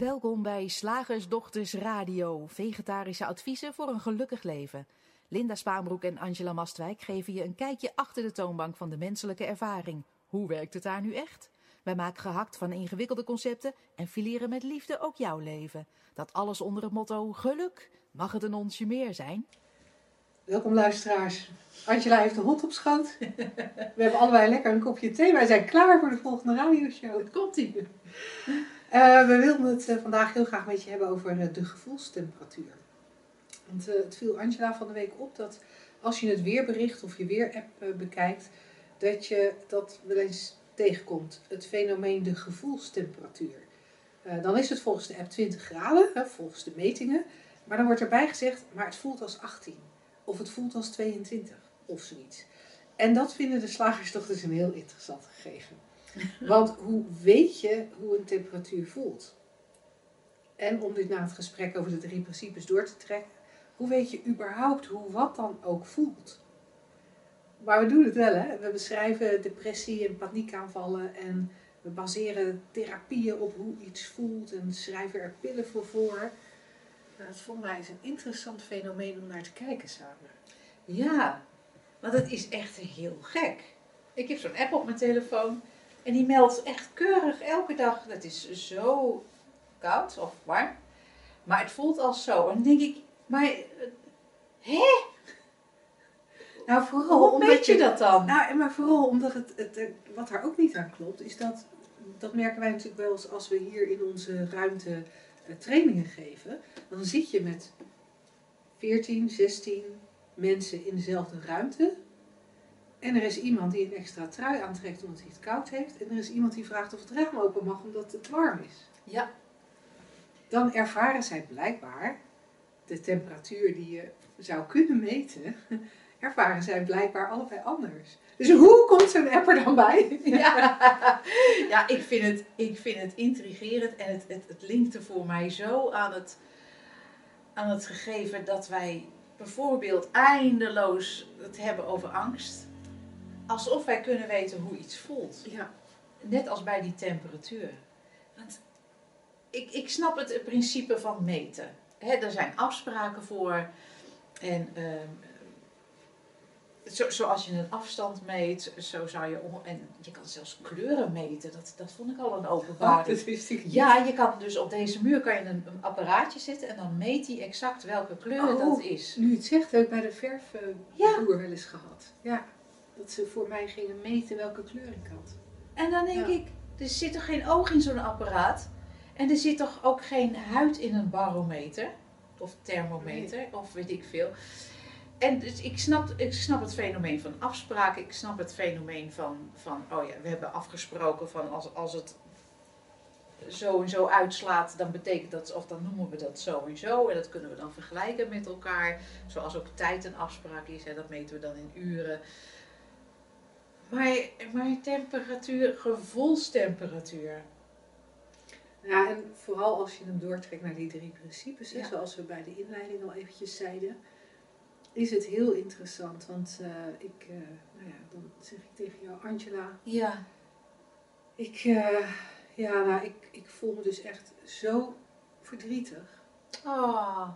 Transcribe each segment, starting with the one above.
Welkom bij Slagersdochters Radio, vegetarische adviezen voor een gelukkig leven. Linda Spaanbroek en Angela Mastwijk geven je een kijkje achter de toonbank van de menselijke ervaring. Hoe werkt het daar nu echt? Wij maken gehakt van ingewikkelde concepten en fileren met liefde ook jouw leven. Dat alles onder het motto geluk. Mag het een onsje meer zijn? Welkom luisteraars. Angela heeft de hond op schoot. We hebben allebei lekker een kopje thee. Wij zijn klaar voor de volgende radioshow. Komt-ie. Uh, we wilden het uh, vandaag heel graag met je hebben over uh, de gevoelstemperatuur. Want het viel Angela van de week op dat als je het weerbericht of je weerapp bekijkt, dat je dat wel eens tegenkomt. Het fenomeen de gevoelstemperatuur. dan is het volgens de app 20 graden, hè, volgens de metingen. Maar dan wordt erbij gezegd, maar het voelt als 18. Of het voelt als 22 of zoiets. En dat vinden de slagersdochters een heel interessant gegeven. Want hoe weet je hoe een temperatuur voelt? En om dit na het gesprek over de drie principes door te trekken, hoe weet je überhaupt hoe wat dan ook voelt? Maar we doen het wel, hè? We beschrijven depressie en paniekaanvallen en we baseren therapieën op hoe iets voelt en schrijven er pillen voor voor. Nou, dat wij eens een interessant fenomeen om naar te kijken samen. Ja, want het is echt heel gek. Ik heb zo'n app op mijn telefoon en die meldt echt keurig elke dag. Het is zo koud of warm, maar het voelt als zo. En dan denk ik, maar eh, hè? Nou, vooral Hoe weet je dat dan? Nou, maar vooral omdat het, het, wat daar ook niet aan klopt, is dat, dat merken wij natuurlijk wel eens als we hier in onze ruimte trainingen geven, dan zit je met 14, 16 mensen in dezelfde ruimte. En er is iemand die een extra trui aantrekt omdat hij het koud heeft. En er is iemand die vraagt of het raam open mag omdat het warm is. Ja. Dan ervaren zij blijkbaar de temperatuur die je zou kunnen meten. Ervaren zij blijkbaar allebei anders. Dus hoe komt zo'n app er dan bij? Ja, ja ik, vind het, ik vind het intrigerend en het, het, het linkt er voor mij zo aan het, aan het gegeven dat wij bijvoorbeeld eindeloos het hebben over angst. Alsof wij kunnen weten hoe iets voelt. Ja. Net als bij die temperatuur. Want ik, ik snap het, het principe van meten. He, er zijn afspraken voor. En zo, zoals je een afstand meet, zo zou je. En je kan zelfs kleuren meten. Dat, dat vond ik al een openbaring. Oh. Ja, je kan dus op deze muur kan je een, een apparaatje zetten en dan meet hij exact welke kleur Oh, dat is. Nu het zegt, heb ik bij de verfboer Ja. wel eens gehad. Ja. Dat ze voor mij gingen meten welke kleur ik had. En dan denk Ja. ik, er zit toch geen oog in zo'n apparaat? En er zit toch ook geen huid in een barometer? Of thermometer, of weet ik veel. En dus ik snap, ik snap het fenomeen van afspraken. Ik snap het fenomeen van, van oh ja, we hebben afgesproken van als, als het zo en zo uitslaat, dan betekent dat, of dan noemen we dat zo en zo. En dat kunnen we dan vergelijken met elkaar. Zoals ook tijd een afspraak is, hè, dat meten we dan in uren. Maar, maar temperatuur, gevoelstemperatuur. Ja, en vooral als je hem doortrekt naar die drie principes, hè, zoals we bij de inleiding al eventjes zeiden, is het heel interessant. Want eh, ik, eh, nou ja, dan zeg ik tegen jou, Angela, Ja. ik, eh, ja, nou, ik, ik voel me dus echt zo verdrietig. Oh.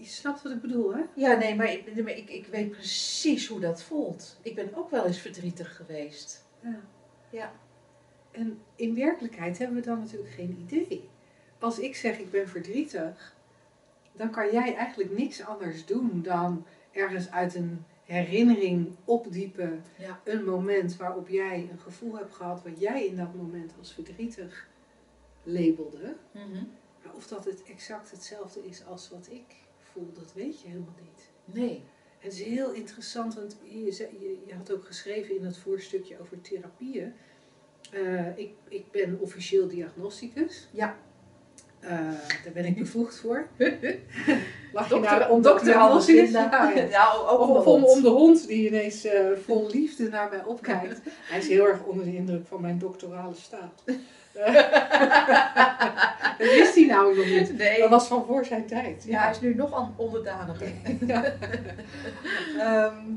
Je snapt wat ik bedoel, hè? Ja, nee, maar, ik, ik, ik weet precies hoe dat voelt. Ik ben ook wel eens verdrietig geweest. Ja. Ja. En in werkelijkheid hebben we dan natuurlijk geen idee. Als ik zeg ik ben verdrietig, dan kan jij eigenlijk niks anders doen dan ergens uit een herinnering opdiepen. Ja. Een moment waarop jij een gevoel hebt gehad wat jij in dat moment als verdrietig labelde. Mhm. Maar of dat het exact hetzelfde is als wat ik voel, dat weet je helemaal niet. Nee. Het is heel interessant, want je, je, je had ook geschreven in het voorstukje over therapieën. Eh, ik, ik ben officieel diagnosticus. Ja. Eh, daar ben ik bevoegd voor. Lach je Dokter, nou om dokter. Ja, ook Of, of om, om de hond die ineens eh, vol liefde naar mij opkijkt. Hij is heel erg onder de indruk van mijn doctorale staat. Eh, dat wist hij nou nog niet. Nee. Dat was van voor zijn tijd. Ja, hij is nu nog onderdaniger. Ehm,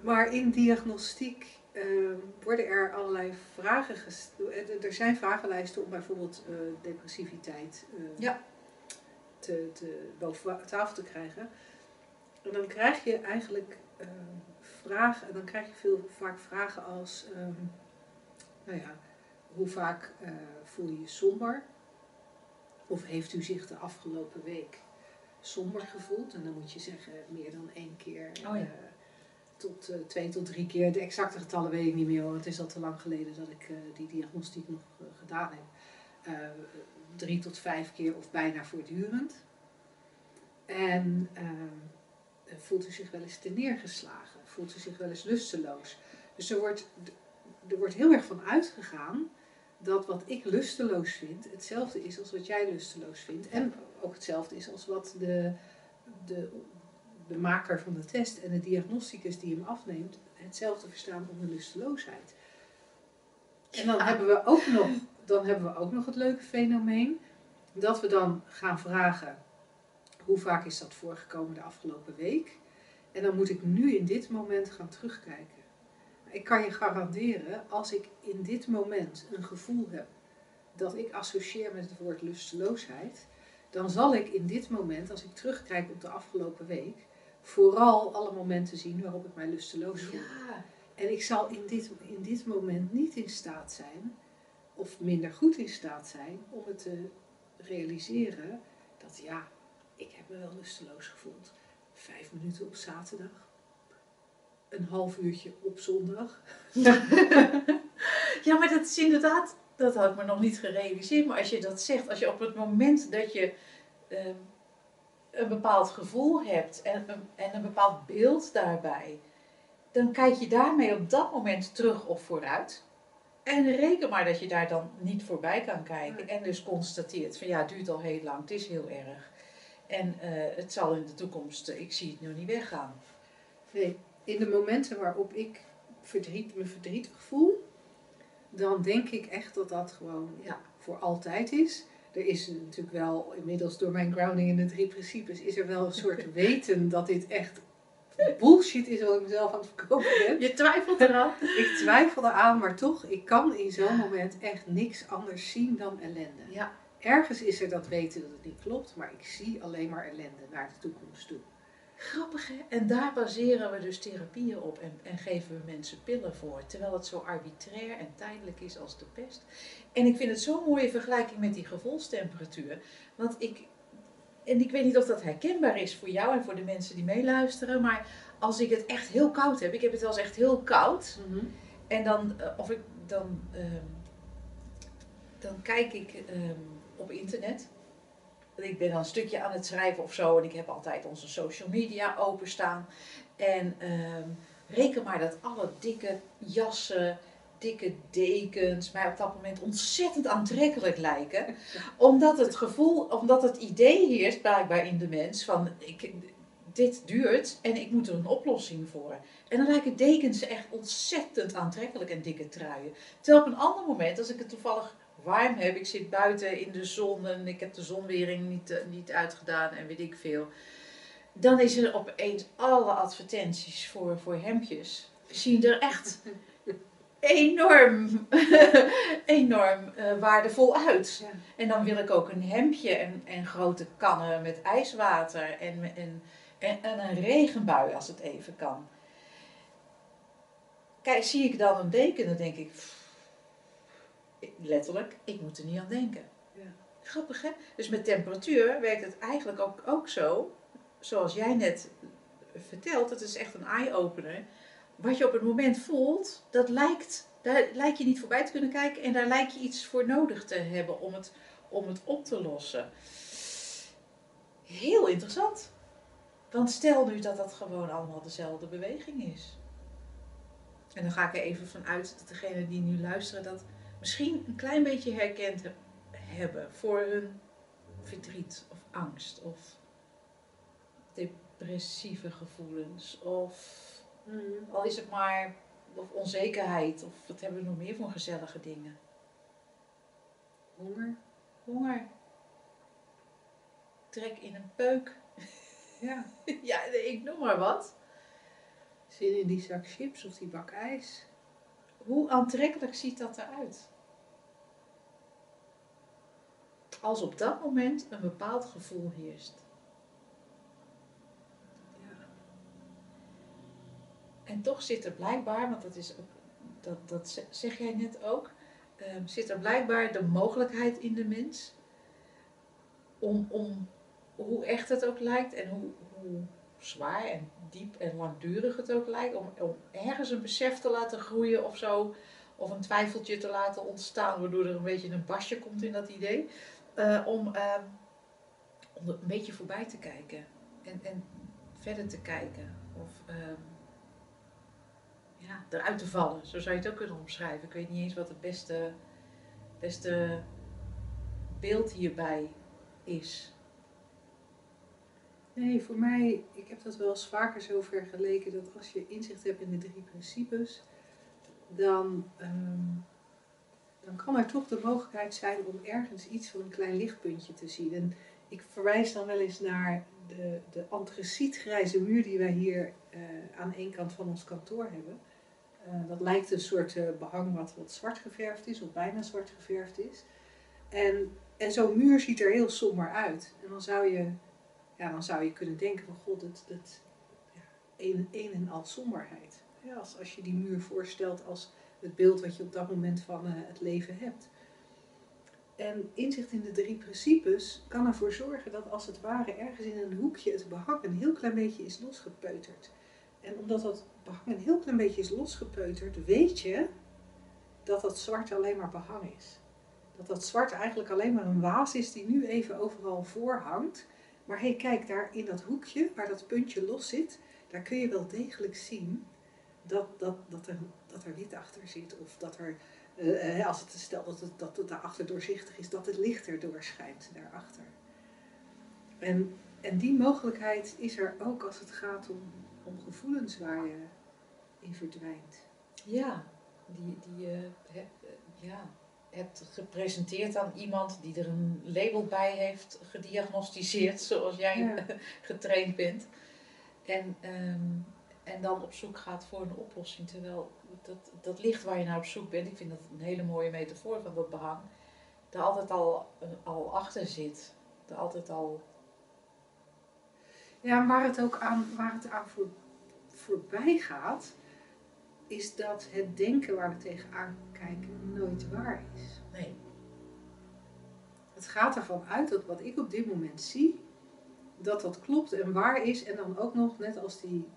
maar in diagnostiek ehm, worden er allerlei vragen gesteld. Er zijn vragenlijsten om bijvoorbeeld eh, depressiviteit eh, Ja. te, te, boven tafel te krijgen. En dan krijg je eigenlijk ehm, vragen, en dan krijg je veel, vaak vragen als, nou ja, hoe vaak eh, voel je je somber? Of heeft u zich de afgelopen week somber gevoeld? En dan moet je zeggen meer dan één keer. Oh ja. eh, tot eh, twee tot drie keer. De exacte getallen weet ik niet meer, want het is al te lang geleden dat ik die diagnostiek nog gedaan heb. Drie tot vijf keer of bijna voortdurend. En voelt u zich wel eens te neergeslagen? Voelt u zich wel eens lusteloos? Dus er wordt, er wordt heel erg van uitgegaan dat wat ik lusteloos vind, hetzelfde is als wat jij lusteloos vindt. En ook hetzelfde is als wat de, de, de maker van de test en de diagnosticus die hem afneemt, hetzelfde verstaan onder lusteloosheid. En dan hebben we ook nog, dan hebben we ook nog het leuke fenomeen dat we dan gaan vragen hoe vaak is dat voorgekomen de afgelopen week. En dan moet ik nu in dit moment gaan terugkijken. Ik kan je garanderen, als ik in dit moment een gevoel heb dat ik associeer met het woord lusteloosheid, dan zal ik in dit moment, als ik terugkijk op de afgelopen week, vooral alle momenten zien waarop ik mij lusteloos voel. Ja. En ik zal in dit, in dit moment niet in staat zijn, of minder goed in staat zijn, om het te realiseren dat ja, ik heb me wel lusteloos gevoeld. Vijf minuten op zaterdag, een half uurtje op zondag. Ja, maar dat is inderdaad, dat had ik me nog niet gerealiseerd. Maar als je dat zegt, als je op het moment dat je ehm, een bepaald gevoel hebt en, een- en een bepaald beeld daarbij, dan kijk je daarmee op dat moment terug of vooruit. En reken maar dat je daar dan niet voorbij kan kijken. En dus constateert van ja, het duurt al heel lang, het is heel erg. En eh, het zal in de toekomst, ik zie het nu niet weggaan. Nee, in de momenten waarop ik verdriet, me verdrietig voel, dan denk ik echt dat dat gewoon Ja. voor altijd is. Er is natuurlijk wel, inmiddels door mijn grounding in de drie principes, is er wel een soort weten dat dit echt bullshit is wat ik mezelf aan het verkopen ben. Je twijfelt eraan? Ik twijfel eraan, maar toch, ik kan in zo'n moment echt niks anders zien dan ellende. Ja. Ergens is er dat weten dat het niet klopt, maar ik zie alleen maar ellende naar de toekomst toe. Grappig hè? En daar baseren we dus therapieën op en, en geven we mensen pillen voor. Terwijl het zo arbitrair en tijdelijk is als de pest. En ik vind het zo'n mooie vergelijking met die gevoelstemperatuur. Want ik, en ik weet niet of dat herkenbaar is voor jou en voor de mensen die meeluisteren. Maar als ik het echt heel koud heb, ik heb het wel eens echt heel koud. En dan, eh, of ik, dan, ehm, dan kijk ik ehm, op internet. Ik ben dan een stukje aan het schrijven of zo. En ik heb altijd onze social media openstaan. En ehm, reken maar dat alle dikke jassen, dikke dekens mij op dat moment ontzettend aantrekkelijk lijken. Omdat het gevoel, omdat het idee heerst blijkbaar in de mens van ik, dit duurt en ik moet er een oplossing voor. En dan lijken dekens echt ontzettend aantrekkelijk en dikke truien. Terwijl op een ander moment, als ik het toevallig warm heb, ik zit buiten in de zon en ik heb de zonwering niet, eh, niet uitgedaan en weet ik veel. Dan is er opeens alle advertenties voor, voor hemdjes. Zien er echt enorm, enorm eh, waardevol uit. Ja. En dan wil ik ook een hemdje en, en grote kannen met ijswater en, en, en, en een regenbui als het even kan. Kijk, zie ik dan een deken, dan denk ik, pff, letterlijk, ik moet er niet aan denken. Ja. Grappig hè? Dus met temperatuur werkt het eigenlijk ook, ook zo, zoals jij net vertelt, het is echt een eye-opener. Wat je op het moment voelt, dat lijkt, daar lijkt je niet voorbij te kunnen kijken en daar lijkt je iets voor nodig te hebben om het, om het op te lossen. Heel interessant. Want stel nu dat dat gewoon allemaal dezelfde beweging is. En dan ga ik er even vanuit dat degenen die nu luisteren dat misschien een klein beetje herkend heb- hebben voor hun verdriet of angst of depressieve gevoelens of al is het maar of onzekerheid of wat hebben we nog meer voor gezellige dingen? Honger. Honger. Trek in een peuk. Ja. ja, ik noem maar wat. Zin in die zak chips of die bak ijs. hoe aantrekkelijk ziet dat eruit? Als op dat moment een bepaald gevoel heerst. En toch zit er blijkbaar, want dat, is ook, dat, dat zeg jij net ook, ehm, zit er blijkbaar de mogelijkheid in de mens om, om hoe echt het ook lijkt en hoe, hoe zwaar en diep en langdurig het ook lijkt, om, om ergens een besef te laten groeien of zo, of een twijfeltje te laten ontstaan, waardoor er een beetje een basje komt in dat idee, eh, om, ehm, een beetje voorbij te kijken en, en verder te kijken. Of ehm, ja, eruit te vallen, zo zou je het ook kunnen omschrijven. Ik weet niet eens wat het beste, beste beeld hierbij is. Nee, voor mij, ik heb dat wel eens vaker zo vergeleken dat als je inzicht hebt in de drie principes, dan, ehm, dan kan er toch de mogelijkheid zijn om ergens iets van een klein lichtpuntje te zien. En ik verwijs dan wel eens naar de, de antracietgrijze muur die wij hier uh, aan één kant van ons kantoor hebben. Uh, dat lijkt een soort uh, behang wat, wat zwart geverfd is, of bijna zwart geverfd is. En, en zo'n muur ziet er heel somber uit. En dan zou je ja, dan zou je kunnen denken van god, het, het ja, een, een en al somberheid. Ja, als, als je die muur voorstelt als het beeld wat je op dat moment van uh, het leven hebt. En inzicht in de drie principes kan ervoor zorgen dat als het ware ergens in een hoekje het behang een heel klein beetje is losgepeuterd. En omdat dat behang een heel klein beetje is losgepeuterd, weet je dat dat zwart alleen maar behang is. Dat dat zwart eigenlijk alleen maar een waas is die nu even overal voorhangt. Maar hey, kijk, daar in dat hoekje waar dat puntje los zit, daar kun je wel degelijk zien dat, dat, dat, er, dat er wit achter zit. Of dat er, uh, als het stel dat het, dat het daarachter doorzichtig is, dat het licht er doorschijnt daarachter. En, en die mogelijkheid is er ook als het gaat om, om gevoelens waar je in verdwijnt. Ja, die, die uh, ja, hebt gepresenteerd aan iemand die er een label bij heeft gediagnosticeerd, zoals jij ja. getraind bent. En, um, en dan op zoek gaat voor een oplossing. Terwijl dat, dat licht waar je naar op zoek bent, ik vind dat een hele mooie metafoor van dat behang, er altijd al, al achter zit. Er altijd al. Ja, waar het ook aan, waar het aan voor, voorbij gaat, is dat het denken waar we tegenaan kijken nooit waar is. Nee. Het gaat ervan uit dat wat ik op dit moment zie, dat dat klopt en waar is. En dan ook nog, net als die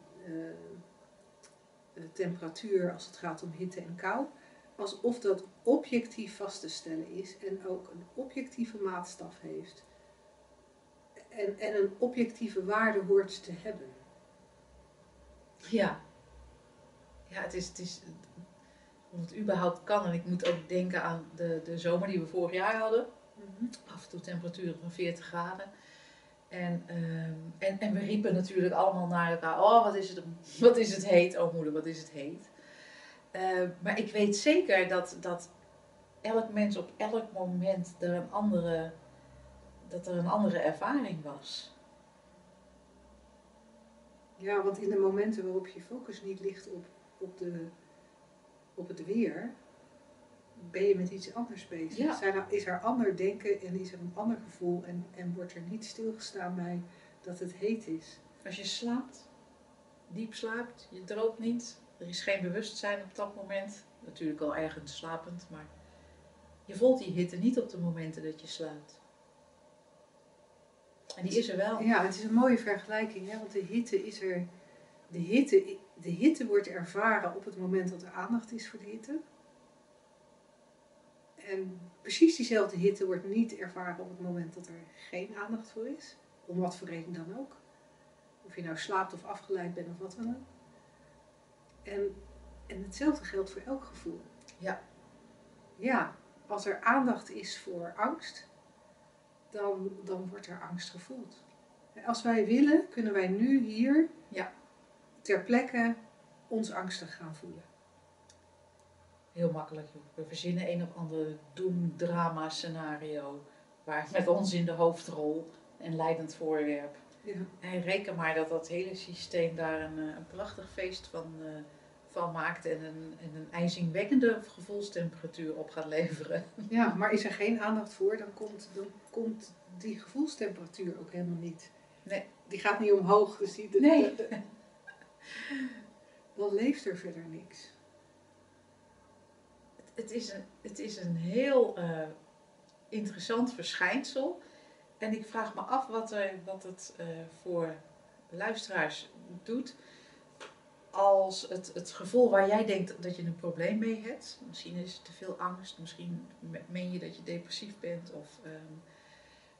temperatuur als het gaat om hitte en kou, alsof dat objectief vast te stellen is en ook een objectieve maatstaf heeft. En, en een objectieve waarde hoort te hebben. Ja. Ja, het is, het is, of het überhaupt kan. En ik moet ook denken aan de, de zomer die we vorig jaar hadden. Mhm. Af en toe temperaturen van 40 graden. En, ehm, en, en we riepen natuurlijk allemaal naar elkaar: Oh, wat is het, wat is het heet? Oh, moeder, wat is het heet? Ehm, maar ik weet zeker dat, dat elk mens op elk moment er een andere, dat er een andere ervaring was. Ja, want in de momenten waarop je focus niet ligt op, op de op het weer, ben je met iets anders bezig. Ja. Zijn er, is er ander denken en is er een ander gevoel en, en wordt er niet stilgestaan bij dat het heet is. Als je slaapt, diep slaapt, je droomt niet, er is geen bewustzijn op dat moment, natuurlijk al ergens slapend, maar je voelt die hitte niet op de momenten dat je slaapt. En die is er wel. Ja, het is een mooie vergelijking, hè? want de hitte is er. De hitte, de hitte wordt ervaren op het moment dat er aandacht is voor de hitte. En precies diezelfde hitte wordt niet ervaren op het moment dat er geen aandacht voor is. Om wat voor reden dan ook. Of je nou slaapt of afgeleid bent of wat dan ook. En, en hetzelfde geldt voor elk gevoel. Ja. Ja, als er aandacht is voor angst, dan, dan wordt er angst gevoeld. Als wij willen, kunnen wij nu hier Ja. ter plekke ons angstig gaan voelen. Heel makkelijk. We verzinnen een of ander doemdrama scenario. Waar met ons in de hoofdrol en leidend voorwerp. Ja. En reken maar dat dat hele systeem daar een, eh, een prachtig feest van, eh, van maakt en een, en een ijzingwekkende gevoelstemperatuur op gaat leveren. Ja, maar is er geen aandacht voor, dan komt, dan komt die gevoelstemperatuur ook helemaal niet. Nee. Die gaat niet omhoog, dus die, de- Nee. de- de- dan leeft er verder niks. Het is een, het is een heel eh, interessant verschijnsel. En ik vraag me af wat, er, wat het eh, voor luisteraars doet. Als het, het gevoel waar jij denkt dat je een probleem mee hebt. Misschien is het te veel angst. Misschien me- meen je dat je depressief bent. Of, ehm,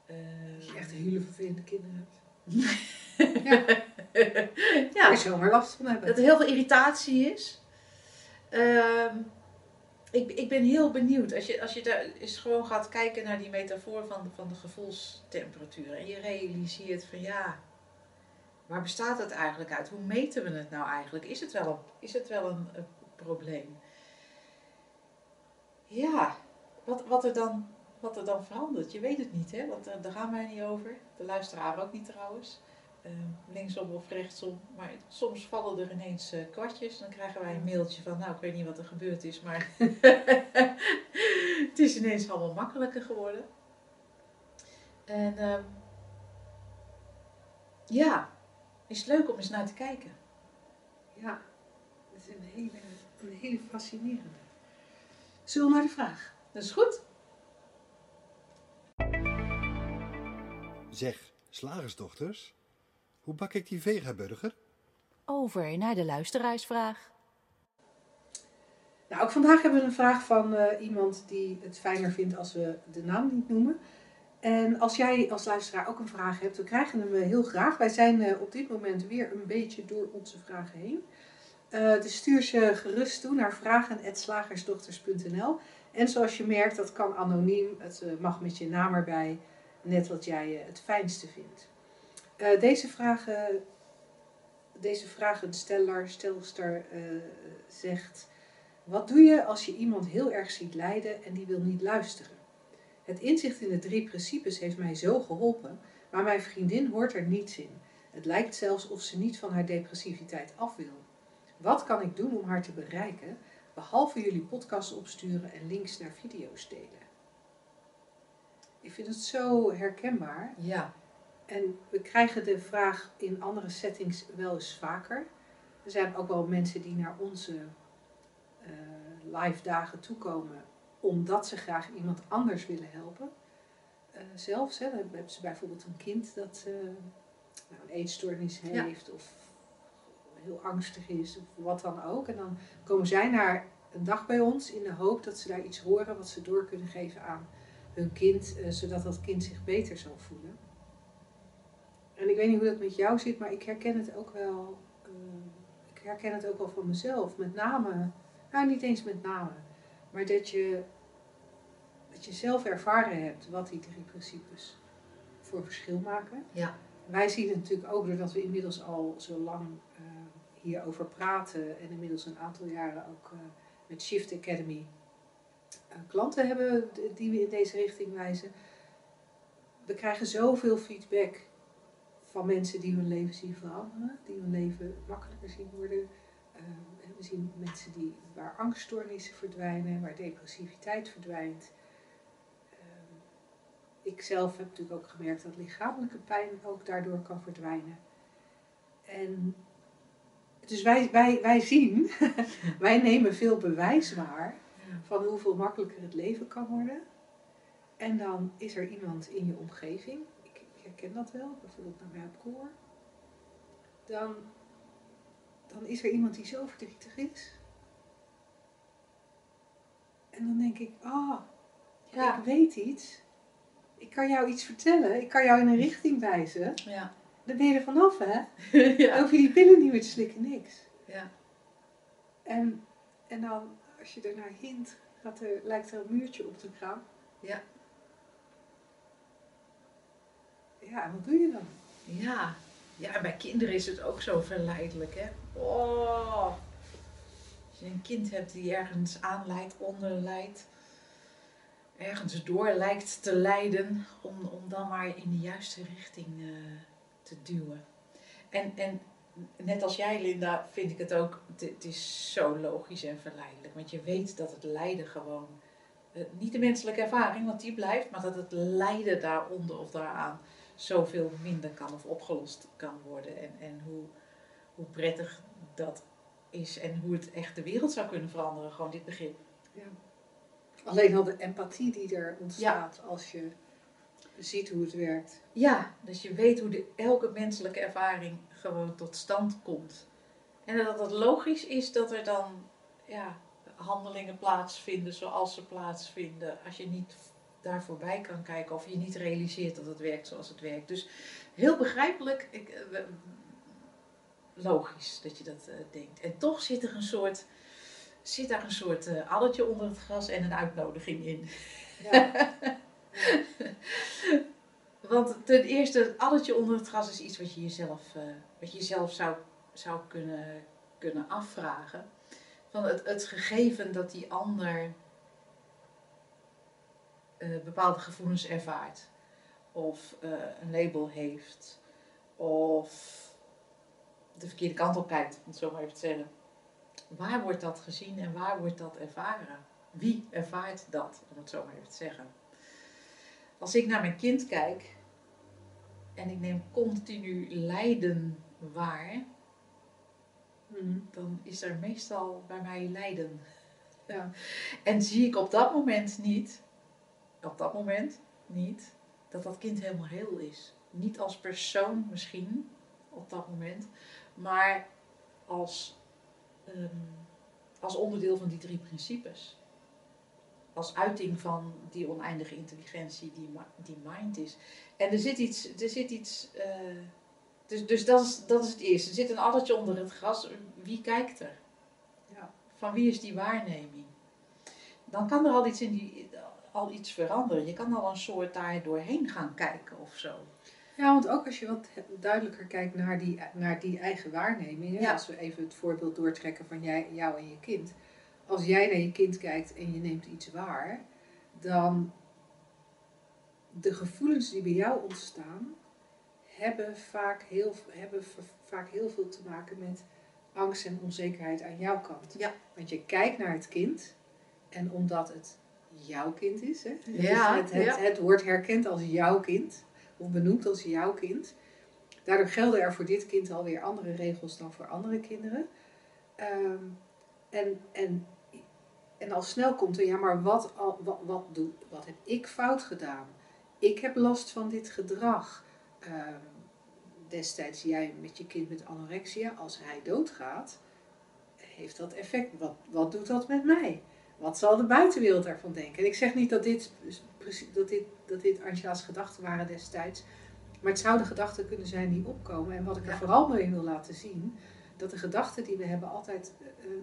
eh, Als je echt hele vervelende kinderen hebt. ja. Daar je zomaar last van hebben. dat er heel veel irritatie is. Ehm, ik, ik ben heel benieuwd. Als je, als je daar eens gewoon gaat kijken naar die metafoor van, van de gevoelstemperatuur. En je realiseert van ja, waar bestaat het eigenlijk uit? Hoe meten we het nou eigenlijk? Is het wel een, is het wel een, probleem? Ja, wat, wat, er dan, wat er dan verandert. Je weet het niet, hè? Want eh, daar gaan wij niet over. De luisteraar ook niet trouwens. Ehm, linksom of rechtsom. Maar soms vallen er ineens eh, kwartjes. Dan krijgen wij een mailtje van, nou ik weet niet wat er gebeurd is, maar het is ineens allemaal makkelijker geworden. En ehm, ja, is leuk om eens naar te kijken. Ja, dat is een hele, een hele fascinerende. Zullen we naar de vraag? Dat is goed. Zeg, slagersdochters, hoe bak ik die vegaburger? Over naar de luisteraarsvraag. Nou, ook vandaag hebben we een vraag van eh, iemand die het fijner vindt als we de naam niet noemen. En als jij als luisteraar ook een vraag hebt, we krijgen hem eh, heel graag. Wij zijn eh, op dit moment weer een beetje door onze vragen heen. Eh, dus stuur ze gerust toe naar vragen.slagersdochters.nl. En zoals je merkt, dat kan anoniem. Het mag met je naam erbij, net wat jij het fijnste vindt. Eh, deze vragen, deze vragensteller, stelster eh, zegt... Wat doe je als je iemand heel erg ziet lijden en die wil niet luisteren? Het inzicht in de drie principes heeft mij zo geholpen, maar mijn vriendin hoort er niets in. Het lijkt zelfs of ze niet van haar depressiviteit af wil. Wat kan ik doen om haar te bereiken, behalve jullie podcast opsturen en links naar video's delen? Ik vind het zo herkenbaar. Ja, En we krijgen de vraag in andere settings wel eens vaker. Er zijn ook wel mensen die naar onze eh, live dagen toekomen omdat ze graag iemand anders willen helpen. Eh, zelfs, hè, dan hebben ze bijvoorbeeld een kind dat eh, nou, een eetstoornis Ja. heeft of heel angstig is of wat dan ook. En dan komen zij naar een dag bij ons in de hoop dat ze daar iets horen wat ze door kunnen geven aan hun kind, zodat dat kind zich beter zal voelen. En ik weet niet hoe dat met jou zit, maar ik herken het ook wel. eh, ik herken het ook wel van mezelf. Met name, nou niet eens met name, maar dat je, dat je zelf ervaren hebt wat die drie principes voor verschil maken. ja, Wij zien het natuurlijk ook doordat we inmiddels al zo lang eh, hierover praten en inmiddels een aantal jaren ook eh, met Shift Academy klanten hebben die we in deze richting wijzen. We krijgen zoveel feedback van mensen die hun leven zien veranderen, die hun leven makkelijker zien worden. Eh, we zien mensen die, waar angststoornissen verdwijnen, waar depressiviteit verdwijnt. Ehm, ik zelf heb natuurlijk ook gemerkt dat lichamelijke pijn ook daardoor kan verdwijnen. En dus wij, wij, wij zien, wij nemen veel bewijs waar van hoeveel makkelijker het leven kan worden. En dan is er iemand in je omgeving, herken dat wel, bijvoorbeeld bij mij op koor. Dan, dan is er iemand die zo verdrietig is. En dan denk ik, ah, ja, ik weet iets. Ik kan jou iets vertellen. Ik kan jou in een richting wijzen. ja, Dan ben je er vanaf, hè? ja, je die pillen niet meer te slikken, niks. ja, En, en dan, als je ernaar hint, gaat er, lijkt er een muurtje op te gaan. Ja. Ja, wat doe je dan? ja. Ja, bij kinderen is het ook zo verleidelijk, hè. Oh. Als je een kind hebt die ergens aanleidt, onderleidt, ergens door lijkt te leiden, om, om dan maar in de juiste richting eh, te duwen. En, en net als jij, Linda, vind ik het ook. Het, het is zo logisch en verleidelijk. Want je weet dat het lijden gewoon. eh, niet de menselijke ervaring, want die blijft, maar dat het lijden daaronder of daaraan zoveel minder kan of opgelost kan worden. En, en hoe, hoe prettig dat is en hoe het echt de wereld zou kunnen veranderen. Gewoon dit begrip. Ja. Alleen al de empathie die er ontstaat als je ziet hoe het werkt. Ja, dus je weet hoe de, elke menselijke ervaring gewoon tot stand komt. En dat het logisch is dat er dan ja, handelingen plaatsvinden zoals ze plaatsvinden. Als je niet daar voorbij kan kijken of je niet realiseert dat het werkt zoals het werkt. Dus heel begrijpelijk, ik, eh, logisch dat je dat eh, denkt. En toch zit er een soort, zit daar een soort addertje onder het gras en een uitnodiging in. Ja. Want ten eerste, het addertje onder het gras is iets wat je jezelf, wat je jezelf zou, zou kunnen, kunnen afvragen. Van het, het gegeven dat die ander eh, bepaalde gevoelens ervaart. Of eh, een label heeft. Of de verkeerde kant op kijkt, om het zo maar even te zeggen. Waar wordt dat gezien en waar wordt dat ervaren? Wie ervaart dat, om het zo maar even te zeggen? Als ik naar mijn kind kijk en ik neem continu lijden waar, Mhm. dan is er meestal bij mij lijden. Ja. En zie ik op dat moment niet, op dat moment niet, dat dat kind helemaal heel is. Niet als persoon misschien, op dat moment, maar als, ehm, als onderdeel van die drie principes. Als uiting van die oneindige intelligentie die, die mind is. En er zit iets, er zit iets eh, dus, dus dat, is, dat is het eerste. Er zit een addertje onder het gras. Wie kijkt er? Ja. Van wie is die waarneming? Dan kan er al iets, in die, al iets veranderen. Je kan al een soort daar doorheen gaan kijken of zo. Ja, want ook als je wat duidelijker kijkt naar die, naar die eigen waarneming. Ja. Als we even het voorbeeld doortrekken van jij, jou en je kind. Als jij naar je kind kijkt en je neemt iets waar, dan de gevoelens die bij jou ontstaan, hebben vaak heel, hebben vaak heel veel te maken met angst en onzekerheid aan jouw kant. Ja. Want je kijkt naar het kind en omdat het jouw kind is, hè, het, Ja, is- het, het, ja. het wordt herkend als jouw kind, of benoemd als jouw kind. Daardoor gelden er voor dit kind alweer andere regels dan voor andere kinderen. Ehm, en, en, en al snel komt er, ja, maar wat, al, wat, wat, doe, wat heb ik fout gedaan? Ik heb last van dit gedrag. Ehm, destijds jij met je kind met anorexia, als hij doodgaat, heeft dat effect. Wat, wat doet dat met mij? Wat zal de buitenwereld ervan denken? En ik zeg niet dat dit, precies- dat dit, dat dit Angela's gedachten waren destijds. Maar het zouden gedachten kunnen zijn die opkomen. En wat ik er vooral mee wil laten zien, dat de gedachten die we hebben altijd eh, eh,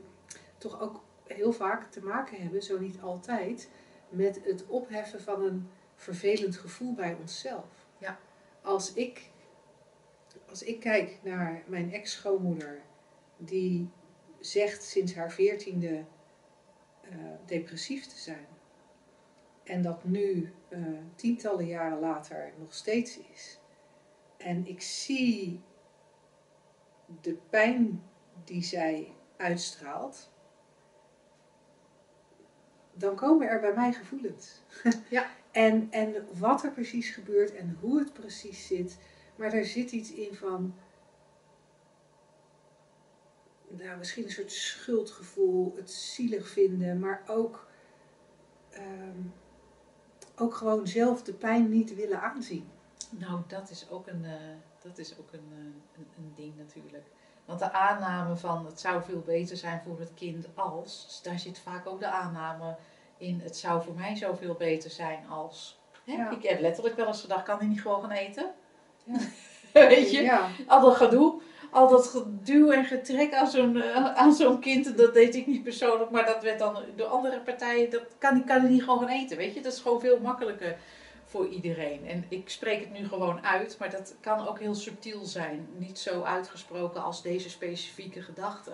toch ook heel vaak te maken hebben, zo niet altijd, met het opheffen van een vervelend gevoel bij onszelf. Ja. Als ik, als ik kijk naar mijn ex-schoonmoeder, die zegt sinds haar veertiende eh, depressief te zijn. En dat nu eh, tientallen jaren later nog steeds is. En ik zie de pijn die zij uitstraalt. Dan komen er bij mij gevoelens. Ja. en, en wat er precies gebeurt en hoe het precies zit. Maar er zit iets in van nou, misschien een soort schuldgevoel, het zielig vinden, maar ook, ehm, ook gewoon zelf de pijn niet willen aanzien. Nou, dat is ook een, eh, dat is ook een, eh, een, een ding natuurlijk. Want de aanname van het zou veel beter zijn voor het kind als, daar zit vaak ook de aanname in het zou voor mij zoveel beter zijn als. Hè? Ja. Ik heb letterlijk wel eens gedacht, kan hij niet gewoon gaan eten? Ja. Weet je? Ja, Al dat gedoe, al dat geduw en getrek aan zo'n eh, aan zo'n kind, dat deed ik niet persoonlijk, maar dat werd dan door andere partijen, dat kan, kan hij niet gewoon gaan eten, weet je? Dat is gewoon veel makkelijker voor iedereen. En ik spreek het nu gewoon uit, maar dat kan ook heel subtiel zijn. Niet zo uitgesproken als deze specifieke gedachte.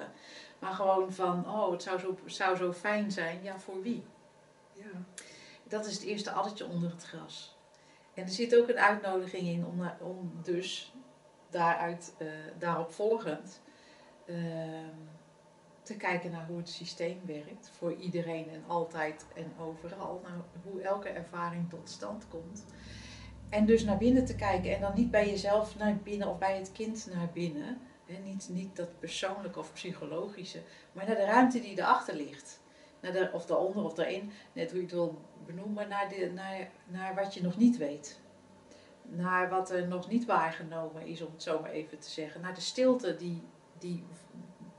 Maar gewoon van, oh, het zou zo, zou zo fijn zijn. Ja, voor wie? ja. Dat is het eerste addertje onder het gras. En er zit ook een uitnodiging in om, om dus daaruit, eh, daarop volgend ehm, te kijken naar hoe het systeem werkt voor iedereen en altijd en overal. Naar hoe elke ervaring tot stand komt. En dus naar binnen te kijken en dan niet bij jezelf naar binnen of bij het kind naar binnen. Niet, niet dat persoonlijke of psychologische, maar naar de ruimte die erachter ligt. Naar de, of daaronder of daarin, net hoe je het wil benoemen, naar, de, naar, naar wat je nog niet weet. Naar wat er nog niet waargenomen is, om het zo maar even te zeggen. Naar de stilte die, die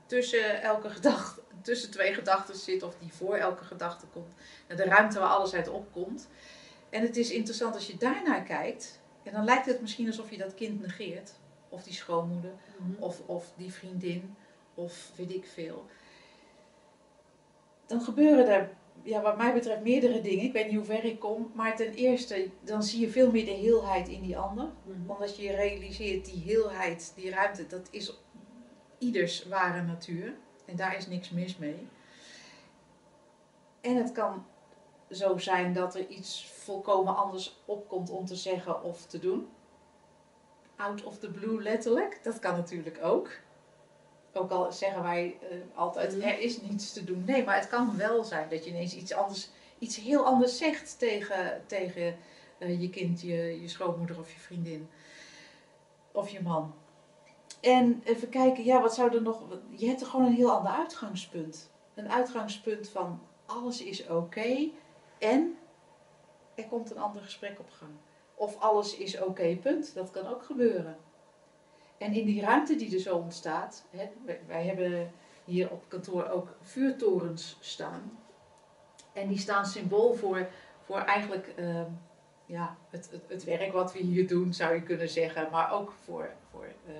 tussen elke gedachte, tussen twee gedachten zit, of die voor elke gedachte komt. Naar de ruimte waar alles uit opkomt. En het is interessant als je daarnaar kijkt, en dan lijkt het misschien alsof je dat kind negeert. Of die schoonmoeder, of, of die vriendin, of weet ik veel. Dan gebeuren er, ja, wat mij betreft, meerdere dingen. Ik weet niet hoe ver ik kom. Maar ten eerste, dan zie je veel meer de heelheid in die ander. Mhm. Omdat je realiseert, die heelheid, die ruimte, dat is ieders ware natuur. En daar is niks mis mee. En het kan zo zijn dat er iets volkomen anders opkomt om te zeggen of te doen. Out of the blue letterlijk. Dat kan natuurlijk ook. Ook al zeggen wij eh, altijd, Mhm. er is niets te doen. Nee, maar het kan wel zijn dat je ineens iets anders, iets heel anders zegt tegen, tegen eh, je kind, je, je schoonmoeder of je vriendin. Of je man. En even kijken, ja, wat zou er nog... Je hebt er gewoon een heel ander uitgangspunt. Een uitgangspunt van alles is oké en er komt een ander gesprek op gang. Of alles is oké, punt. Dat kan ook gebeuren. En in die ruimte die er zo ontstaat, hè, wij, wij hebben hier op kantoor ook vuurtorens staan. En die staan symbool voor, voor eigenlijk ehm, ja, het, het, het werk wat we hier doen, zou je kunnen zeggen. Maar ook voor, voor eh,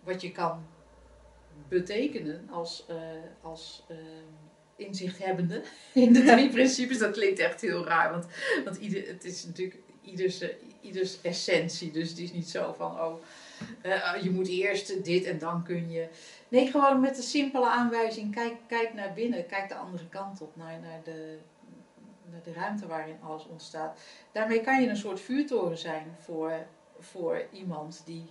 wat je kan betekenen als, eh, als ehm, inzichthebbende in de drie principes. Dat klinkt echt heel raar, want, want ieder, het is natuurlijk ieders, ieders essentie. Dus het is niet zo van, oh, eh, je moet eerst dit en dan kun je. Nee, gewoon met de simpele aanwijzing, kijk, kijk naar binnen, kijk de andere kant op, naar, naar, de, naar de ruimte waarin alles ontstaat. Daarmee kan je een soort vuurtoren zijn voor, voor iemand die,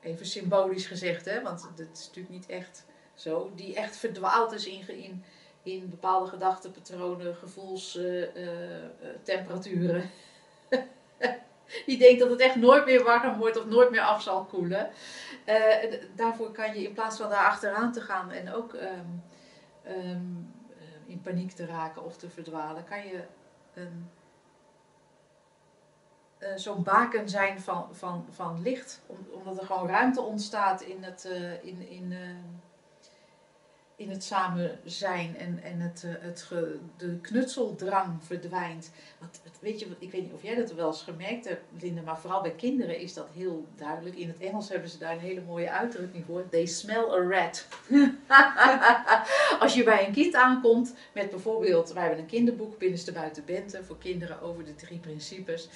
even symbolisch gezegd, hè, want dat is natuurlijk niet echt zo, die echt verdwaald is in, in, in bepaalde gedachtenpatronen, gevoelstemperaturen. die denkt dat het echt nooit meer warm wordt of nooit meer af zal koelen. Eh, daarvoor kan je in plaats van daar achteraan te gaan en ook ehm, ehm, eh, in paniek te raken of te verdwalen, kan je eh, zo'n baken zijn van, van, van licht. Om- omdat er gewoon ruimte ontstaat in het, in, in, in het samen zijn en, en het, eh, het ge- de knutseldrang verdwijnt. Want weet je, ik weet niet of jij dat wel eens gemerkt hebt, Linda, maar vooral bij kinderen is dat heel duidelijk. In het Engels hebben ze daar een hele mooie uitdrukking voor. They smell a rat. Als je bij een kind aankomt met bijvoorbeeld, wij hebben een kinderboek, Binnenste Buiten Bente, voor kinderen over de drie principes.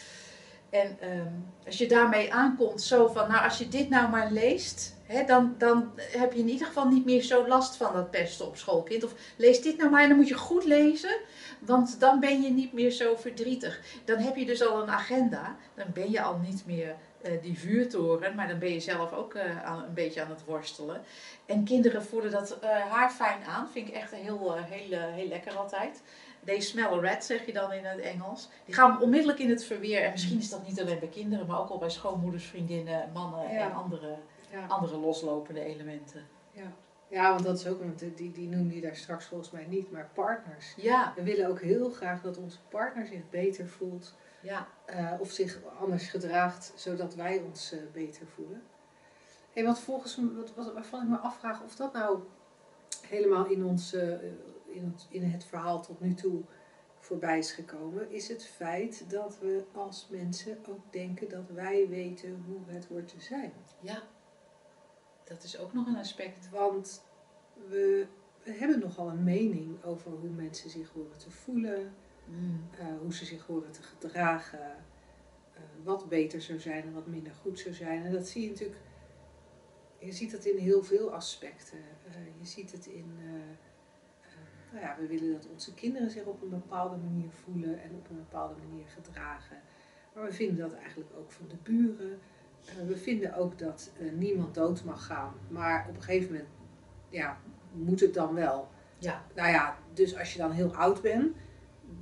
En ehm, als je daarmee aankomt, zo van, nou als je dit nou maar leest, dan, dan heb je in ieder geval niet meer zo last van dat pesten op schoolkind. Of lees dit nou maar en dan moet je goed lezen, want dan ben je niet meer zo verdrietig. Dan heb je dus al een agenda, dan ben je al niet meer eh, die vuurtoren, maar dan ben je zelf ook eh, aan, een beetje aan het worstelen. En kinderen voelen dat eh haar fijn aan, vind ik echt heel, heel, heel lekker altijd. They smell rat, zeg je dan in het Engels. Die gaan onmiddellijk in het verweer. En misschien is dat niet alleen bij kinderen, maar ook al bij schoonmoeders, vriendinnen, mannen Ja. en andere, Ja. andere loslopende elementen. Ja. ja, want dat is ook, want die, die noemde je daar straks volgens mij niet, maar partners. Ja, We willen ook heel graag dat onze partner zich beter voelt ja. eh, of zich anders gedraagt, zodat wij ons eh, beter voelen. Hey, wat volgens me, wat, wat, waarvan ik me afvraag of dat nou helemaal in, ons, eh, in, het, in het verhaal tot nu toe voorbij is gekomen, is het feit dat we als mensen ook denken dat wij weten hoe het hoort te zijn. Ja, dat is ook nog een aspect. Want we, we hebben nogal een mening over hoe mensen zich horen te voelen, Mm. eh, hoe ze zich horen te gedragen, eh, wat beter zou zijn en wat minder goed zou zijn. En dat zie je natuurlijk, je ziet dat in heel veel aspecten. Eh, je ziet het in, nou ja, we willen dat onze kinderen zich op een bepaalde manier voelen en op een bepaalde manier gedragen. Maar we vinden dat eigenlijk ook van de buren, we vinden ook dat eh, niemand dood mag gaan. Maar op een gegeven moment ja, moet het dan wel. Ja. Nou ja, dus als je dan heel oud bent,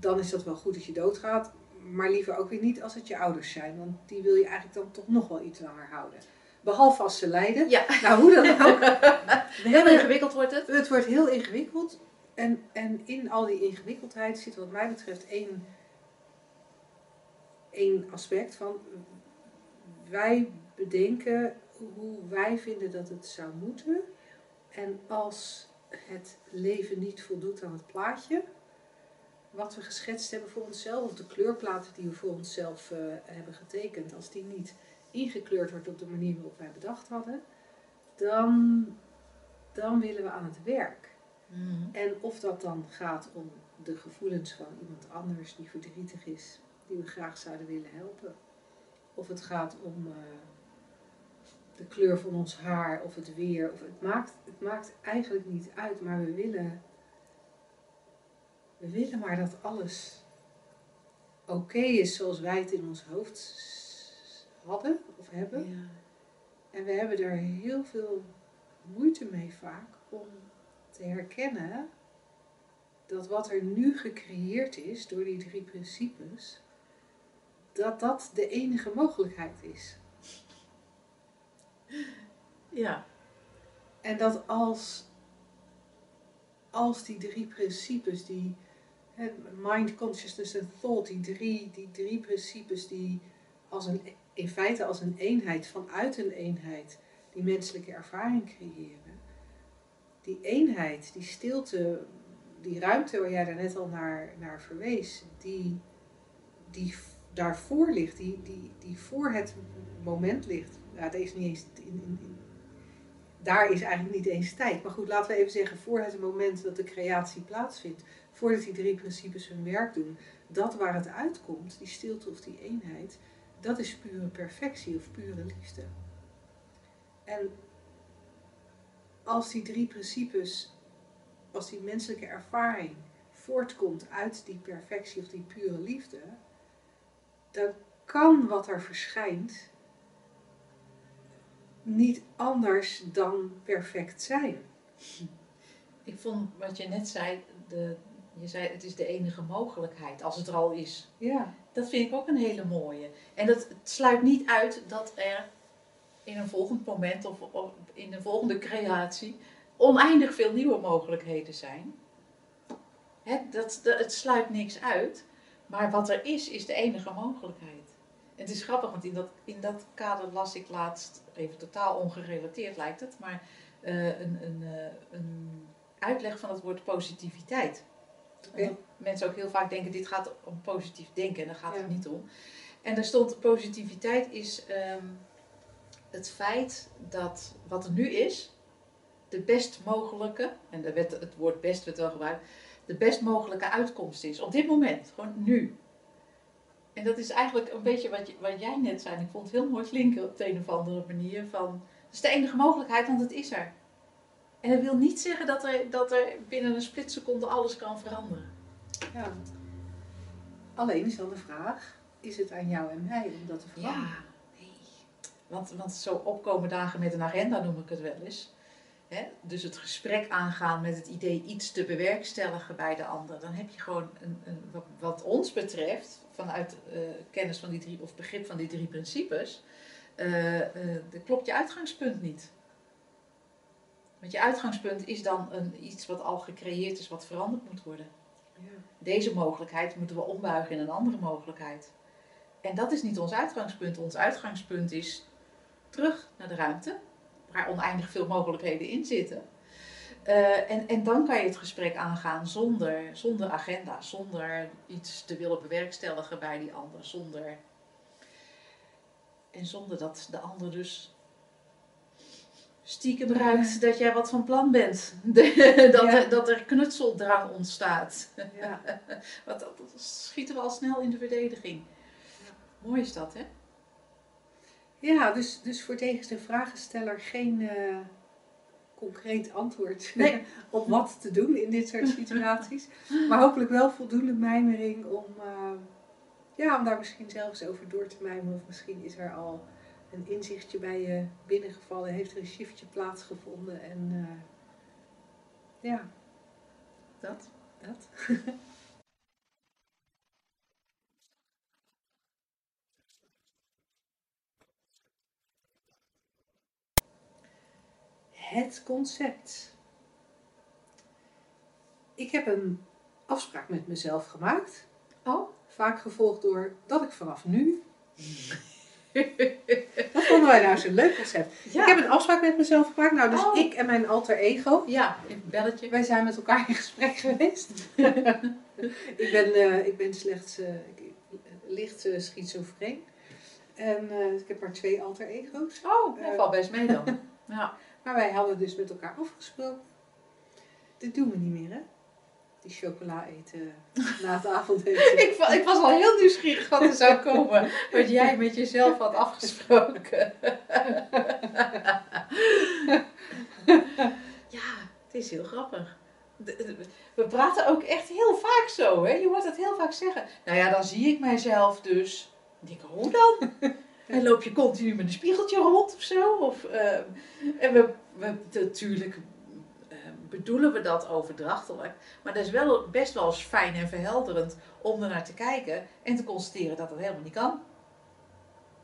dan is dat wel goed dat je doodgaat. Maar liever ook weer niet als het je ouders zijn. Want die wil je eigenlijk dan toch nog wel iets langer houden. Behalve als ze lijden. Ja. Nou, hoe dan ook. Heel ingewikkeld wordt het. het wordt heel ingewikkeld. En, en in al die ingewikkeldheid zit wat mij betreft één, één aspect van... Wij bedenken hoe wij vinden dat het zou moeten. En als het leven niet voldoet aan het plaatje... Wat we geschetst hebben voor onszelf, of de kleurplaten die we voor onszelf eh, hebben getekend, als die niet ingekleurd wordt op de manier waarop wij bedacht hadden, dan, dan willen we aan het werk. Mhm. En of dat dan gaat om de gevoelens van iemand anders die verdrietig is, die we graag zouden willen helpen. Of het gaat om eh, de kleur van ons haar of het weer. Of het, maakt, het maakt eigenlijk niet uit, maar we willen, we willen maar dat alles oké is zoals wij het in ons hoofd hadden of hebben. Ja. En we hebben er heel veel moeite mee vaak om te herkennen dat wat er nu gecreëerd is door die drie principes, dat dat de enige mogelijkheid is. ja. En dat als, als die drie principes, die mind, consciousness en thought, die drie, die drie principes die als een, in feite als een eenheid, vanuit een eenheid, die menselijke ervaring creëren. Die eenheid, die stilte, die ruimte waar jij daar net al naar, naar verwees, die, die daarvoor ligt, die, die, die voor het moment ligt. Ja, dat is niet eens in, in, in- daar is eigenlijk niet eens tijd. Maar goed, laten we even zeggen, voor het moment dat de creatie plaatsvindt, voordat die drie principes hun werk doen, dat waar het uitkomt, die stilte of die eenheid, dat is pure perfectie of pure liefde. En als die drie principes, als die menselijke ervaring voortkomt uit die perfectie of die pure liefde, dan kan wat er verschijnt niet anders dan perfect zijn. Ik vond wat je net zei, de, je zei het is de enige mogelijkheid als het er al is. Ja, Dat vind ik ook een hele mooie. En dat het sluit niet uit dat er in een volgend moment of, of in een volgende creatie oneindig veel nieuwe mogelijkheden zijn. Hè, dat, dat, het sluit niks uit, maar wat er is, is de enige mogelijkheid. En het is grappig, want in dat, in dat kader las ik laatst, even totaal ongerelateerd lijkt het, maar eh, een, een, eh, een uitleg van het woord positiviteit. Omdat mensen ook heel vaak denken, dit gaat om positief denken en daar gaat Ja. het niet om. En daar stond, positiviteit is ehm, het feit dat wat er nu is, de best mogelijke, en daar werd het woord best werd wel gebruikt, de best mogelijke uitkomst is. Op dit moment, gewoon nu. En dat is eigenlijk een beetje wat, je, wat jij net zei. Ik vond het heel mooi klinken op de een of andere manier. Van, het is de enige mogelijkheid, want het is er. En dat wil niet zeggen dat er, dat er binnen een splitseconde alles kan veranderen. ja. Alleen is dan de vraag, is het aan jou en mij om dat te veranderen? Ja, nee. Want, want zo opkomen dagen met een agenda noem ik het wel eens. Hè? Dus het gesprek aangaan met het idee iets te bewerkstelligen bij de ander. Dan heb je gewoon, een, een, wat, wat ons betreft, vanuit eh, kennis van die drie, of begrip van die drie principes, dat klopt je uitgangspunt niet. Want je uitgangspunt is dan een, iets wat al gecreëerd is, wat veranderd moet worden. Ja. Deze mogelijkheid moeten we ombuigen in een andere mogelijkheid. En dat is niet ons uitgangspunt. Ons uitgangspunt is terug naar de ruimte, waar oneindig veel mogelijkheden in zitten. Eh, en, en dan kan je het gesprek aangaan zonder, zonder agenda, zonder iets te willen bewerkstelligen bij die ander, zonder. En zonder dat de ander dus stiekem ruikt dat jij wat van plan bent. dat, Ja. er, dat er knutseldrang ontstaat. Ja. Want dat dat schieten we al snel in de verdediging. Mooi is dat, hè? Ja, dus, dus voor deze vragensteller geen eh, concreet antwoord Nee. op wat te doen in dit soort situaties. Maar hopelijk wel voldoende mijmering om, eh, ja, om daar misschien zelfs over door te mijmeren. Of misschien is er al een inzichtje bij je binnengevallen? Heeft er een shiftje plaatsgevonden? En eh, ja, Dat. dat. Het concept. Ik heb een afspraak met mezelf gemaakt. Oh. Vaak gevolgd door dat ik vanaf nu. Wat vonden wij nou zo'n leuk concept? Ja. Ik heb een afspraak met mezelf gemaakt. Nou, dus Oh. ik en mijn alter ego. Ja, een belletje. Wij zijn met elkaar in gesprek geweest. ik, ben, eh, ik ben slechts eh, ik- licht eh, schizofreen. En eh, ik heb maar twee alter ego's. Oh, dat Eh. valt best mee dan. Ja. Maar wij hadden dus met elkaar afgesproken. Dit doen we niet meer, hè? Die chocola eten na het avondeten. Ik, wa- ik was al heel nieuwsgierig wat er zou komen. Wat jij met jezelf had afgesproken. ja, het is heel grappig. We praten ook echt heel vaak zo, hè? Je hoort het heel vaak zeggen. Nou ja, dan zie ik mijzelf dus. Ik hoe dan? En loop je continu met een spiegeltje rond of zo? Of, eh, en we, we natuurlijk eh, bedoelen we dat overdrachtelijk. Maar dat is wel best wel eens fijn en verhelderend om er naar te kijken en te constateren dat dat helemaal niet kan.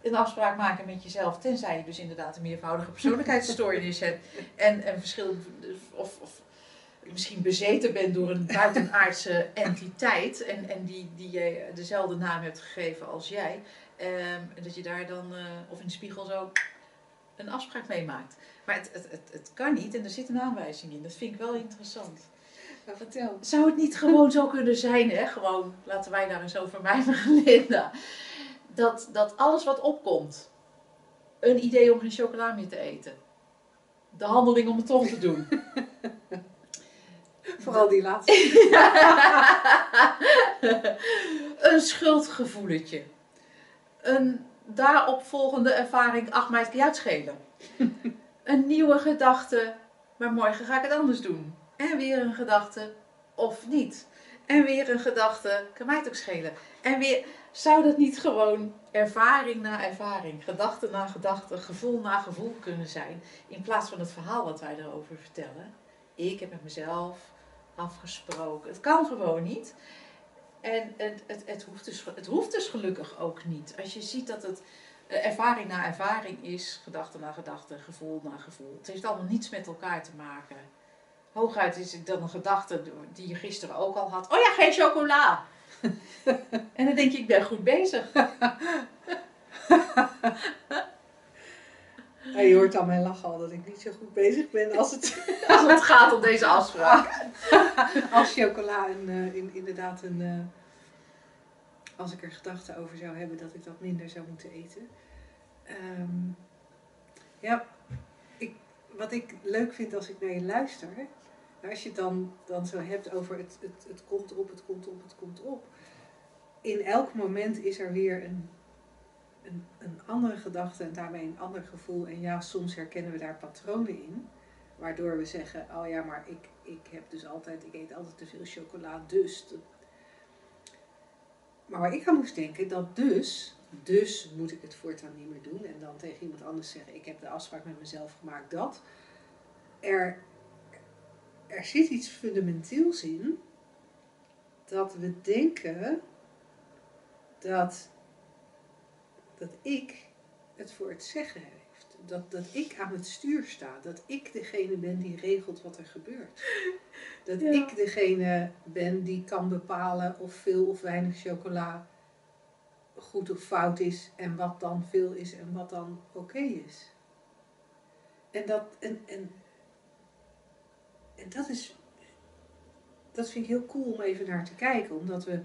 Een afspraak maken met jezelf, tenzij je dus inderdaad een meervoudige persoonlijkheidsstoornis hebt en verschil, of, of misschien bezeten bent door een buitenaardse entiteit en, en die, die jij dezelfde naam hebt gegeven als jij. Ehm, en dat je daar dan, eh, of in de spiegel zo, een afspraak mee maakt. Maar het, het, het, het kan niet en er zit een aanwijzing in. Dat vind ik wel interessant. Nou, vertel. Zou het niet gewoon zo kunnen zijn, hè? Gewoon, laten wij daar eens over mijmeren, Linda. Dat, dat alles wat opkomt, een idee om geen chocola meer te eten. De handeling om het toch te doen. Vooral die laatste. een schuldgevoeletje. Een daaropvolgende ervaring, ach mij het kan uitschelen. een nieuwe gedachte, maar morgen ga ik het anders doen. En weer een gedachte, of niet. En weer een gedachte, kan mij het ook schelen. En weer, zou dat niet gewoon ervaring na ervaring, gedachte na gedachte, gevoel na gevoel kunnen zijn? In plaats van het verhaal wat wij erover vertellen. Ik heb met mezelf afgesproken. Het kan gewoon niet. En het, het, het, hoeft dus, het hoeft dus gelukkig ook niet. Als je ziet dat het eh, ervaring na ervaring is, gedachte na gedachte, gevoel na gevoel. Het heeft allemaal niets met elkaar te maken. Hooguit is het dan een gedachte die je gisteren ook al had. Oh ja, geen chocola! en dan denk je, ik ben goed bezig. Ja, je hoort aan mijn lachen al dat ik niet zo goed bezig ben als het Als het gaat om deze afspraak. als chocola eh, in, inderdaad een. eh, als ik er gedachten over zou hebben dat ik dat minder zou moeten eten. Ehm, ja, ik, wat ik leuk vind als ik naar je luister. Als je het dan, dan zo hebt over het, het, het komt op, het komt op, het komt op. In elk moment is er weer een, een, een andere gedachte en daarmee een ander gevoel. En ja, soms herkennen we daar patronen in. Waardoor we zeggen, oh ja, maar ik, ik heb dus altijd, ik eet altijd te veel chocola, dus. Maar ik aan moest denken, dat dus, dus moet ik het voortaan niet meer doen. En dan tegen iemand anders zeggen, ik heb de afspraak met mezelf gemaakt dat. Er, er zit iets fundamenteels in, dat we denken dat, dat ik het voor het zeggen heeft. Dat, dat ik aan het stuur sta. Dat ik degene ben die regelt wat er gebeurt. Dat Ja. ik degene ben die kan bepalen of veel of weinig chocola goed of fout is. En wat dan veel is en wat dan oké is. En dat, en, en, en dat is. Dat vind ik heel cool om even naar te kijken. Omdat we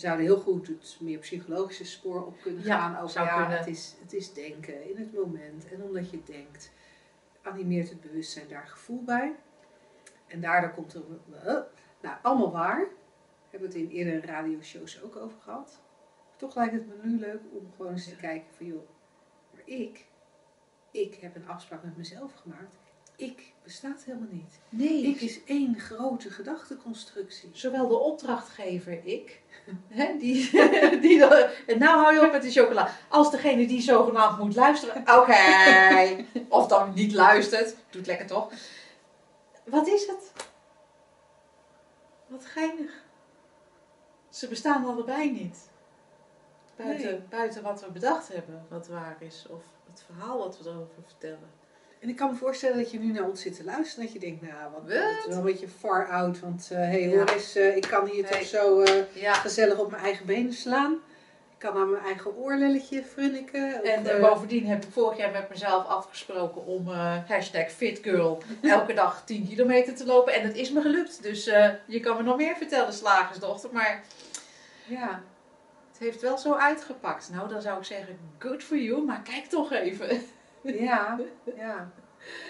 zouden heel goed het meer psychologische spoor op kunnen Ja, gaan. Over zou ja, kunnen. Het, is, het is denken in het moment. En omdat je denkt, animeert het bewustzijn daar gevoel bij. En daardoor komt er. uh, nou, allemaal waar. We hebben het in eerdere radioshows ook over gehad. Toch lijkt het me nu leuk om gewoon eens te kijken van joh, maar ik, ik heb een afspraak met mezelf gemaakt. Ik bestaat helemaal niet. Nee, Ik is één grote gedachteconstructie. zowel de opdrachtgever, ik, hè, die, die en nou hou je op met de chocola, als degene die zogenaamd moet luisteren, oké, of dan niet luistert, doet lekker toch. Wat is het? Wat geinig. Ze bestaan allebei niet. Buiten, Nee. buiten wat we bedacht hebben, wat waar is, of het verhaal wat we erover vertellen. En ik kan me voorstellen dat je nu naar ons zit te luisteren. Dat je denkt, nou, wat, dat is wel een beetje far out. Want hé, hey, Ja. hoor eens, eh, ik kan hier Hey. toch zo eh, Ja, gezellig op mijn eigen benen slaan. Ik kan aan mijn eigen oorlelletje frunniken. En, en eh, bovendien heb ik vorig jaar met mezelf afgesproken om eh hashtag fitgirl elke dag 10 kilometer te lopen. En het is me gelukt. Dus eh, je kan me nog meer vertellen, slagersdochter. Maar ja, het heeft wel zo uitgepakt. Nou, dan zou ik zeggen, good for you. Maar kijk toch even. ja, ja.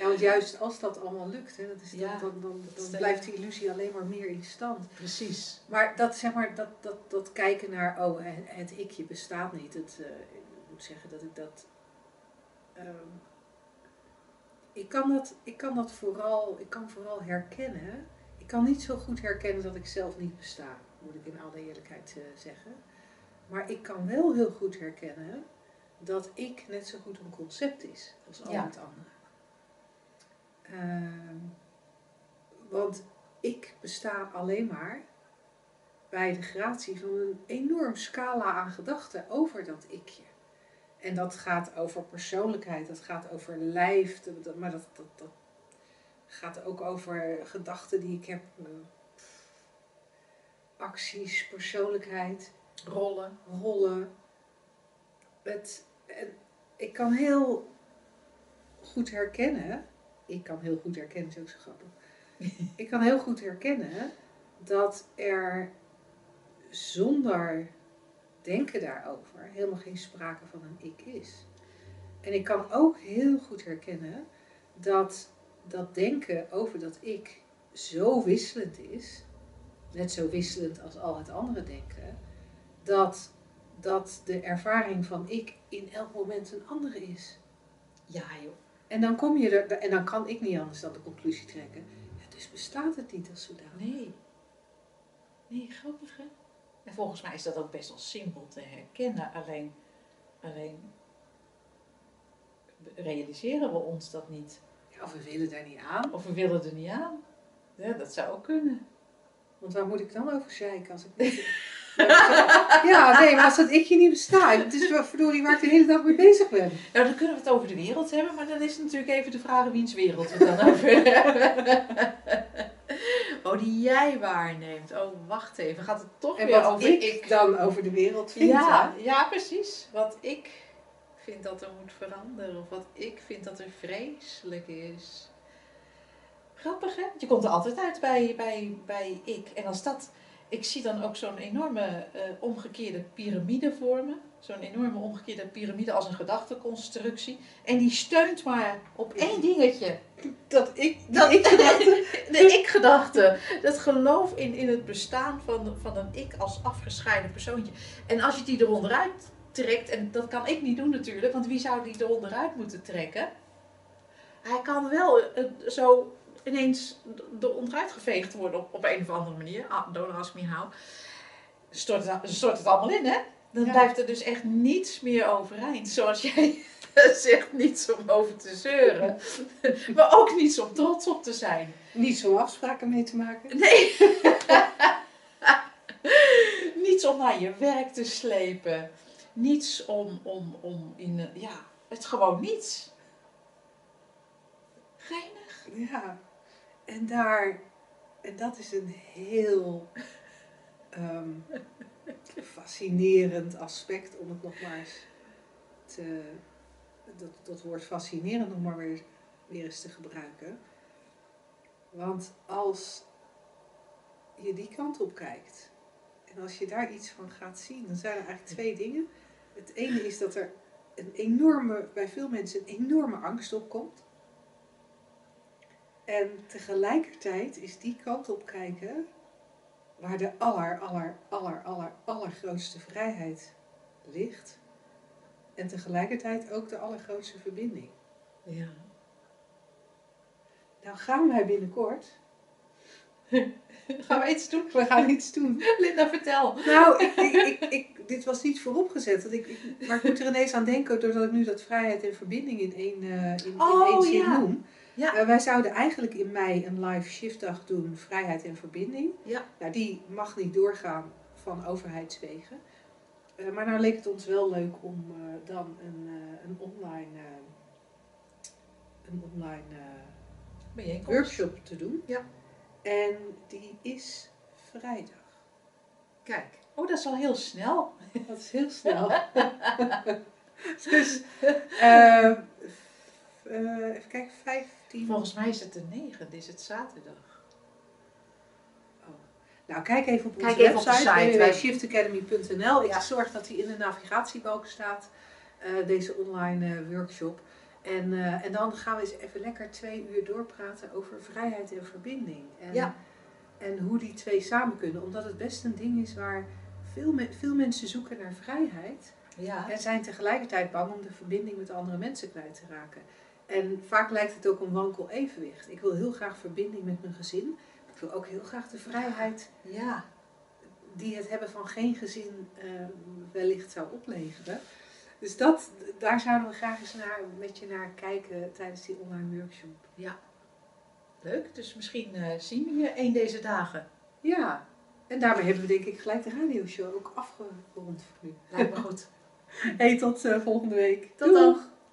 Ja, want juist als dat allemaal lukt, hè, dat is dan, Ja, dan, dan, blijft die illusie alleen maar meer in stand. Precies. Maar dat, zeg maar, dat, dat, dat kijken naar, oh, het, het ikje bestaat niet. Het, eh, ik moet zeggen dat ik dat... ehm, ik, kan dat ik kan dat vooral, ik kan vooral herkennen. Ik kan niet zo goed herkennen dat ik zelf niet besta, moet ik in alle eerlijkheid eh, zeggen. Maar ik kan wel heel goed herkennen dat ik net zo goed een concept is als al Ja. het andere. Ehm, want ik besta alleen maar bij de gratie van een enorm scala aan gedachten over dat ikje. En dat gaat over persoonlijkheid, dat gaat over lijf, maar dat, dat, dat gaat ook over gedachten die ik heb, eh, acties, persoonlijkheid, Rollen. rollen. Het, ik kan heel goed herkennen, ik kan heel goed herkennen, is ook zo grappig. ik kan heel goed herkennen dat er zonder denken daarover helemaal geen sprake van een ik is. En ik kan ook heel goed herkennen dat dat denken over dat ik zo wisselend is, net zo wisselend als al het andere denken, dat, dat de ervaring van ik in elk moment een andere is. Ja, joh. En dan kom je er, en dan kan ik niet anders dan de conclusie trekken. Ja, dus bestaat het niet als zodanig. Nee. Nee, grappig hè? En volgens mij is dat ook best wel simpel te herkennen. Alleen, alleen realiseren we ons dat niet. Ja, of we willen daar niet aan. Of we willen er niet aan. Ja, dat zou ook kunnen. Want waar moet ik dan over zeiken als ik niet... Ja, nee, maar als dat ikje niet bestaat. Het is wel verdorie waar ik de hele dag mee bezig ben. Nou, dan kunnen we het over de wereld hebben, maar dan is het natuurlijk even de vraag wiens wereld we het dan over hebben. Oh, die jij waarneemt. Oh, wacht even. Gaat het toch En weer wat over ik, dan over de wereld vind. Ja, hè? ja, precies. Wat ik vind dat er moet veranderen. Of wat ik vind dat er vreselijk is. Grappig hè? Je komt er altijd uit bij, bij, bij ik. En als dat... Ik zie dan ook zo'n enorme eh, omgekeerde piramide vormen. Zo'n enorme omgekeerde piramide als een gedachteconstructie. En die steunt maar op één dingetje. Dat ik, Dat- ik gedachte. De ik-gedachte. Dat geloof in, in het bestaan van, van een ik als afgescheiden persoontje. En als je die eronderuit trekt, en dat kan ik niet doen natuurlijk, want wie zou die eronderuit moeten trekken? Hij kan wel eh, zo ineens eronderuit geveegd worden op, op een of andere manier. Don't ask me how. Stort het, stort het allemaal in, hè? Dan Ja. blijft er dus echt niets meer overeind. Zoals jij zegt, niets om over te zeuren. maar ook niets om trots op te zijn. Niet zo afspraken mee te maken. Nee. Niets om naar je werk te slepen. Niets om, om, om in, ja, het gewoon niets. Geinig. Ja, en daar, en dat is een heel ehm, fascinerend aspect, om het nog maar eens te, dat, dat woord fascinerend nog maar weer, weer eens te gebruiken. Want als je die kant op kijkt en als je daar iets van gaat zien, dan zijn er eigenlijk twee dingen. Het ene is dat er een enorme, bij veel mensen een enorme angst opkomt. En tegelijkertijd is die kant op kijken waar de aller, aller, aller, aller, allergrootste vrijheid ligt. En tegelijkertijd ook de allergrootste verbinding. Ja. Nou gaan wij binnenkort. Gaan we iets doen? We gaan iets doen. Linda, vertel. Nou, ik, ik, dit was niet vooropgezet. Want ik, ik, maar ik moet er ineens aan denken doordat ik nu dat vrijheid en verbinding in één, eh, in, in Oh, één zin ja. noem. Ja. Eh, wij zouden eigenlijk in mei een live shiftdag doen, vrijheid en verbinding. Ja. Nou, die mag niet doorgaan van overheidswegen. Eh, maar nou leek het ons wel leuk om eh, dan een, een online, een online workshop te doen. Ja. En die is vrijdag. Kijk. Oh, dat is al heel snel. Dat is heel snel. dus, even kijken, 15. Volgens mij is het de negende, is het zaterdag. Nou, kijk even op onze Kijk website, site. Wij- www.shiftacademy.nl. Ik Ja. zorg dat die in de navigatiebalk staat, eh, deze online eh, workshop. En, eh, en dan gaan we eens even lekker twee uur doorpraten over vrijheid en verbinding. En, Ja. en hoe die twee samen kunnen. Omdat het best een ding is waar veel, me- veel mensen zoeken naar vrijheid. Ja. En zijn tegelijkertijd bang om de verbinding met andere mensen kwijt te raken. En vaak lijkt het ook een wankel evenwicht. Ik wil heel graag verbinding met mijn gezin. Ik wil ook heel graag de vrijheid Ja. die het hebben van geen gezin eh, wellicht zou opleveren. Dus dat, daar zouden we graag eens naar, met je naar kijken tijdens die online workshop. Leuk. Dus misschien eh, zien we je een deze dagen. Ja, en daarmee hebben we denk ik gelijk de radioshow ook afgerond voor nu. Lijkt me goed. Hey, tot eh, volgende week. Tot dan.